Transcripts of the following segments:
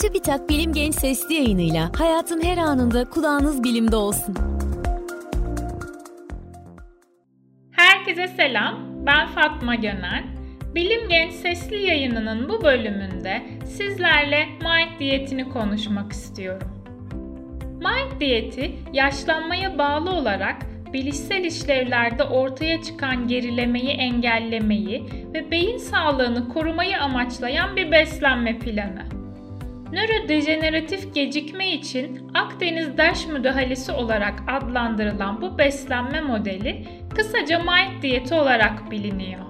TÜBİTAK Bilim Genç Sesli yayınıyla hayatın her anında kulağınız bilimde olsun. Herkese selam, ben Fatma Gönel. Bilim Genç Sesli yayınının bu bölümünde sizlerle Mind diyetini konuşmak istiyorum. Mind diyeti yaşlanmaya bağlı olarak bilişsel işlevlerde ortaya çıkan gerilemeyi engellemeyi ve beyin sağlığını korumayı amaçlayan bir beslenme planı. Nörodejeneratif gecikme için Akdeniz Daş müdahalesi olarak adlandırılan bu beslenme modeli kısaca MIND diyeti olarak biliniyor.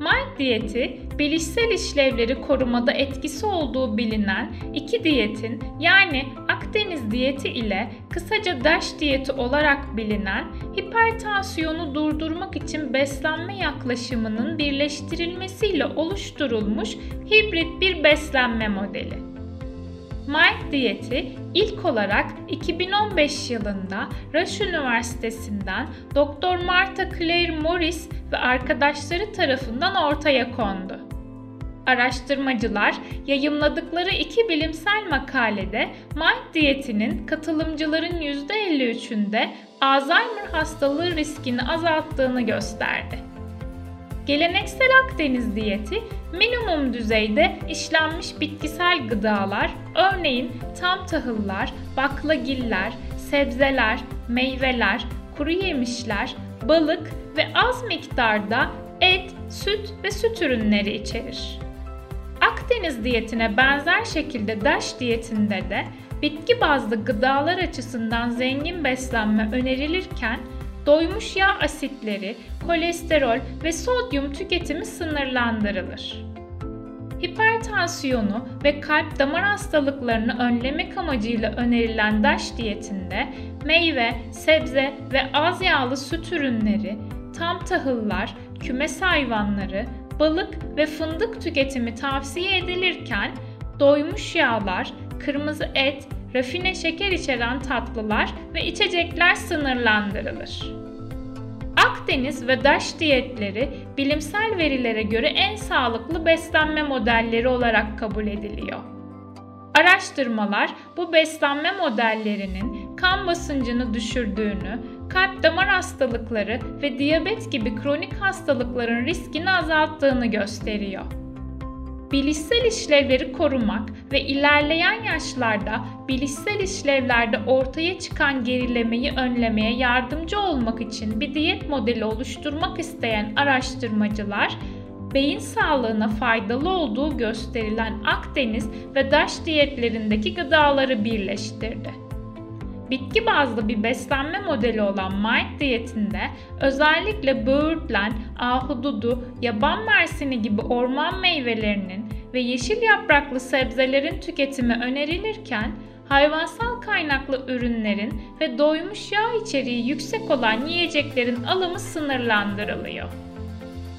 MIND diyeti, bilişsel işlevleri korumada etkisi olduğu bilinen iki diyetin yani Akdeniz diyeti ile kısaca DASH diyeti olarak bilinen hipertansiyonu durdurmak için beslenme yaklaşımının birleştirilmesiyle oluşturulmuş hibrit bir beslenme modeli. Mind diyeti ilk olarak 2015 yılında Rush Üniversitesi'nden Dr. Martha Claire Morris ve arkadaşları tarafından ortaya kondu. Araştırmacılar yayımladıkları iki bilimsel makalede Mind diyetinin katılımcıların %53'ünde Alzheimer hastalığı riskini azalttığını gösterdi. Geleneksel Akdeniz diyeti minimum düzeyde işlenmiş bitkisel gıdalar, örneğin tam tahıllar, baklagiller, sebzeler, meyveler, kuru yemişler, balık ve az miktarda et, süt ve süt ürünleri içerir. Akdeniz diyetine benzer şekilde DASH diyetinde de bitki bazlı gıdalar açısından zengin beslenme önerilirken doymuş yağ asitleri, kolesterol ve sodyum tüketimi sınırlandırılır. Hipertansiyonu ve kalp damar hastalıklarını önlemek amacıyla önerilen DASH diyetinde meyve, sebze ve az yağlı süt ürünleri, tam tahıllar, kümes hayvanları, balık ve fındık tüketimi tavsiye edilirken doymuş yağlar, kırmızı et, rafine şeker içeren tatlılar ve içecekler sınırlandırılır. Akdeniz ve DASH diyetleri bilimsel verilere göre en sağlıklı beslenme modelleri olarak kabul ediliyor. Araştırmalar bu beslenme modellerinin kan basıncını düşürdüğünü, kalp damar hastalıkları ve diyabet gibi kronik hastalıkların riskini azalttığını gösteriyor bilişsel işlevleri korumak ve ilerleyen yaşlarda bilişsel işlevlerde ortaya çıkan gerilemeyi önlemeye yardımcı olmak için bir diyet modeli oluşturmak isteyen araştırmacılar, beyin sağlığına faydalı olduğu gösterilen Akdeniz ve DASH diyetlerindeki gıdaları birleştirdi. Bitki bazlı bir beslenme modeli olan Mind diyetinde özellikle böğürtlen, ahududu, yaban mersini gibi orman meyvelerinin ve yeşil yapraklı sebzelerin tüketimi önerilirken hayvansal kaynaklı ürünlerin ve doymuş yağ içeriği yüksek olan yiyeceklerin alımı sınırlandırılıyor.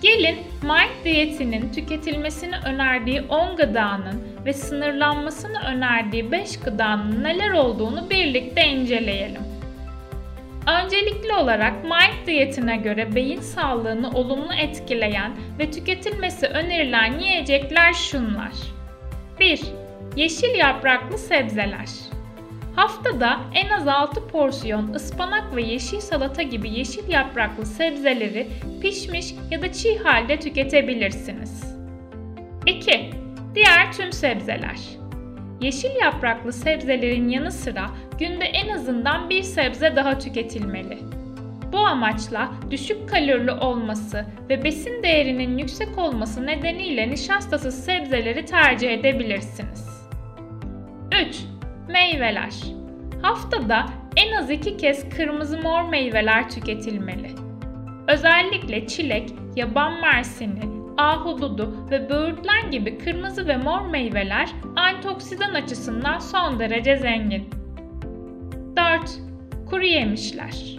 Gelin Mind diyetinin tüketilmesini önerdiği 10 gıdanın ve sınırlanmasını önerdiği 5 gıdanın neler olduğunu birlikte inceleyelim. Öncelikli olarak Mind diyetine göre beyin sağlığını olumlu etkileyen ve tüketilmesi önerilen yiyecekler şunlar. 1. Yeşil yapraklı sebzeler. Haftada en az 6 porsiyon ıspanak ve yeşil salata gibi yeşil yapraklı sebzeleri pişmiş ya da çiğ halde tüketebilirsiniz. 2. Diğer tüm sebzeler. Yeşil yapraklı sebzelerin yanı sıra günde en azından bir sebze daha tüketilmeli. Bu amaçla düşük kalorili olması ve besin değerinin yüksek olması nedeniyle nişastasız sebzeleri tercih edebilirsiniz. 3. Meyveler. Haftada en az iki kez kırmızı mor meyveler tüketilmeli. Özellikle çilek, yaban mersini, ahududu ve böğürtlen gibi kırmızı ve mor meyveler antioksidan açısından son derece zengin. 4. Kuru yemişler.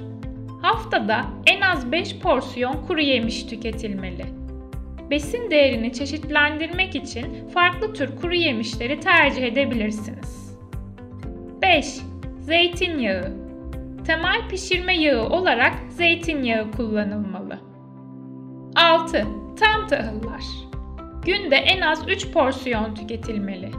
Haftada en az 5 porsiyon kuru yemiş tüketilmeli. Besin değerini çeşitlendirmek için farklı tür kuru yemişleri tercih edebilirsiniz. 5. Zeytinyağı Temel pişirme yağı olarak zeytinyağı kullanılmalı. 6. Tam tahıllar Günde en az 3 porsiyon tüketilmeli.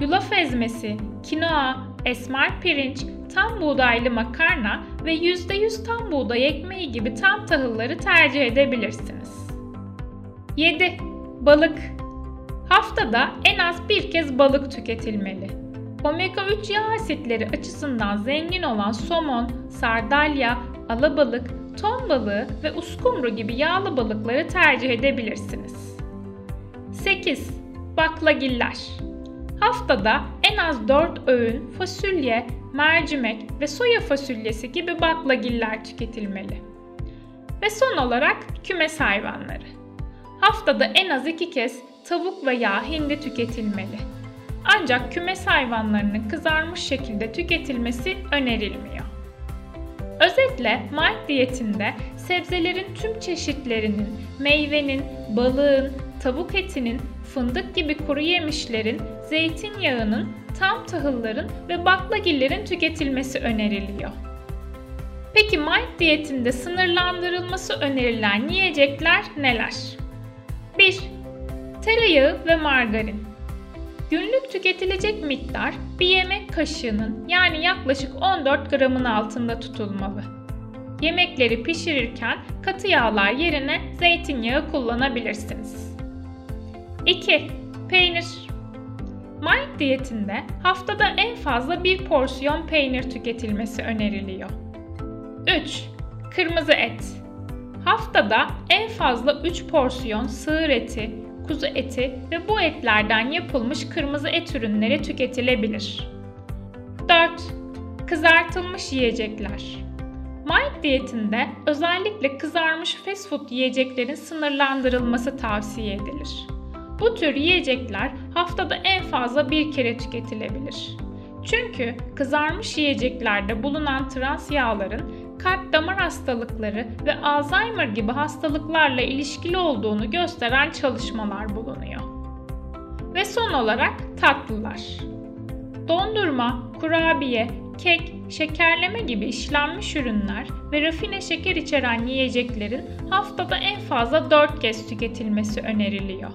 yulaf ezmesi, kinoa, esmer pirinç, tam buğdaylı makarna ve %100 tam buğday ekmeği gibi tam tahılları tercih edebilirsiniz. 7. Balık Haftada en az bir kez balık tüketilmeli. Omega 3 yağ asitleri açısından zengin olan somon, sardalya, alabalık, ton balığı ve uskumru gibi yağlı balıkları tercih edebilirsiniz. 8. Baklagiller Haftada en az 4 öğün fasulye, mercimek ve soya fasulyesi gibi baklagiller tüketilmeli. Ve son olarak kümes hayvanları. Haftada en az 2 kez tavuk veya hindi tüketilmeli. Ancak kümes hayvanlarının kızarmış şekilde tüketilmesi önerilmiyor. Özetle Mike diyetinde sebzelerin tüm çeşitlerinin, meyvenin, balığın, tavuk etinin, fındık gibi kuru yemişlerin, zeytinyağının, tam tahılların ve baklagillerin tüketilmesi öneriliyor. Peki Mike diyetinde sınırlandırılması önerilen yiyecekler neler? 1. Tereyağı ve margarin. Günlük tüketilecek miktar bir yemek kaşığının yani yaklaşık 14 gramın altında tutulmalı. Yemekleri pişirirken katı yağlar yerine zeytinyağı kullanabilirsiniz. 2. Peynir Mike diyetinde haftada en fazla bir porsiyon peynir tüketilmesi öneriliyor. 3. Kırmızı et Haftada en fazla 3 porsiyon sığır eti, kuzu eti ve bu etlerden yapılmış kırmızı et ürünleri tüketilebilir. 4. Kızartılmış yiyecekler. Mike diyetinde özellikle kızarmış fast food yiyeceklerin sınırlandırılması tavsiye edilir. Bu tür yiyecekler haftada en fazla bir kere tüketilebilir. Çünkü kızarmış yiyeceklerde bulunan trans yağların kalp damar hastalıkları ve Alzheimer gibi hastalıklarla ilişkili olduğunu gösteren çalışmalar bulunuyor. Ve son olarak tatlılar. Dondurma, kurabiye, kek, şekerleme gibi işlenmiş ürünler ve rafine şeker içeren yiyeceklerin haftada en fazla 4 kez tüketilmesi öneriliyor.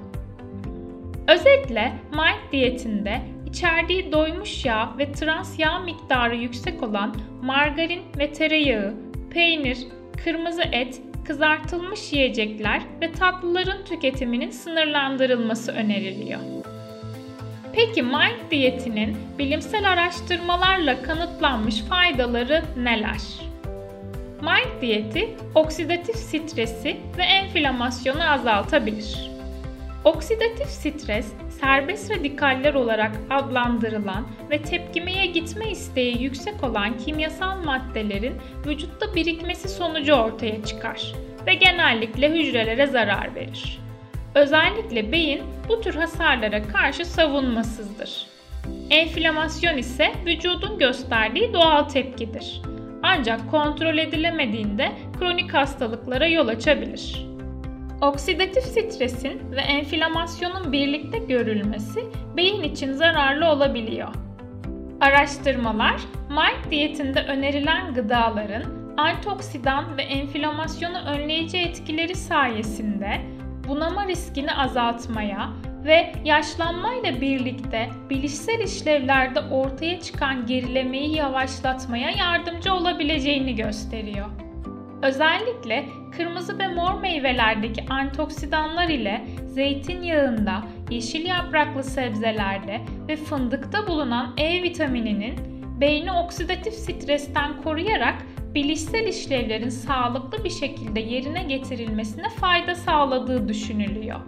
Özetle Mike diyetinde içerdiği doymuş yağ ve trans yağ miktarı yüksek olan margarin ve tereyağı, peynir, kırmızı et, kızartılmış yiyecekler ve tatlıların tüketiminin sınırlandırılması öneriliyor. Peki Mike diyetinin bilimsel araştırmalarla kanıtlanmış faydaları neler? Mike diyeti oksidatif stresi ve enflamasyonu azaltabilir. Oksidatif stres, serbest radikaller olarak adlandırılan ve tepkimeye gitme isteği yüksek olan kimyasal maddelerin vücutta birikmesi sonucu ortaya çıkar ve genellikle hücrelere zarar verir. Özellikle beyin bu tür hasarlara karşı savunmasızdır. Enflamasyon ise vücudun gösterdiği doğal tepkidir. Ancak kontrol edilemediğinde kronik hastalıklara yol açabilir. Oksidatif stresin ve enflamasyonun birlikte görülmesi beyin için zararlı olabiliyor. Araştırmalar, Mike diyetinde önerilen gıdaların antioksidan ve enflamasyonu önleyici etkileri sayesinde bunama riskini azaltmaya ve yaşlanmayla birlikte bilişsel işlevlerde ortaya çıkan gerilemeyi yavaşlatmaya yardımcı olabileceğini gösteriyor. Özellikle kırmızı ve mor meyvelerdeki antioksidanlar ile zeytinyağında, yeşil yapraklı sebzelerde ve fındıkta bulunan E vitamininin beyni oksidatif stresten koruyarak bilişsel işlevlerin sağlıklı bir şekilde yerine getirilmesine fayda sağladığı düşünülüyor.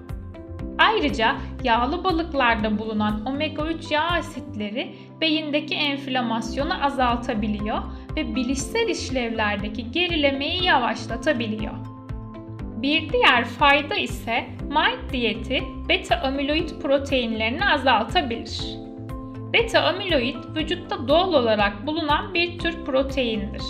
Ayrıca yağlı balıklarda bulunan omega 3 yağ asitleri beyindeki enflamasyonu azaltabiliyor ve bilişsel işlevlerdeki gerilemeyi yavaşlatabiliyor. Bir diğer fayda ise Mike diyeti beta amiloid proteinlerini azaltabilir. Beta amiloid vücutta doğal olarak bulunan bir tür proteindir.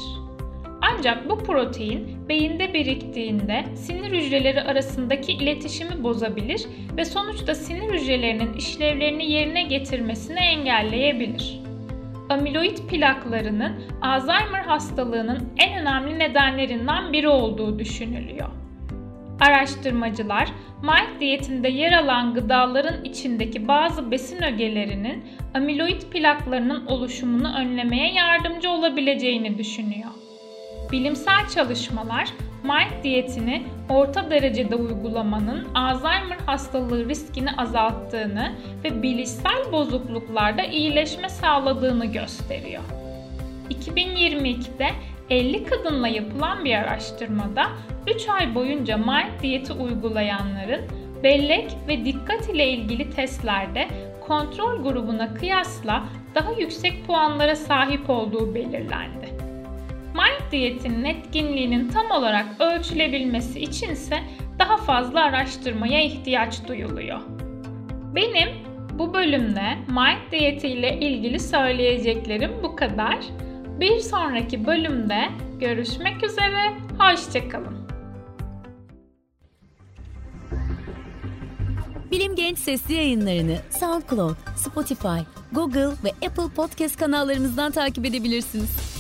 Ancak bu protein beyinde biriktiğinde sinir hücreleri arasındaki iletişimi bozabilir ve sonuçta sinir hücrelerinin işlevlerini yerine getirmesini engelleyebilir. Amiloid plaklarının Alzheimer hastalığının en önemli nedenlerinden biri olduğu düşünülüyor. Araştırmacılar, Mild diyetinde yer alan gıdaların içindeki bazı besin ögelerinin amiloid plaklarının oluşumunu önlemeye yardımcı olabileceğini düşünüyor. Bilimsel çalışmalar Mild diyetini orta derecede uygulamanın Alzheimer hastalığı riskini azalttığını ve bilişsel bozukluklarda iyileşme sağladığını gösteriyor. 2022'de 50 kadınla yapılan bir araştırmada 3 ay boyunca Mild diyeti uygulayanların bellek ve dikkat ile ilgili testlerde kontrol grubuna kıyasla daha yüksek puanlara sahip olduğu belirlendi. Mild diyetinin etkinliğinin tam olarak ölçülebilmesi içinse daha fazla araştırmaya ihtiyaç duyuluyor. Benim bu bölümde Mild diyeti ile ilgili söyleyeceklerim bu kadar. Bir sonraki bölümde görüşmek üzere, hoşçakalın. Bilim Genç sesli yayınlarını SoundCloud, Spotify, Google ve Apple Podcast kanallarımızdan takip edebilirsiniz.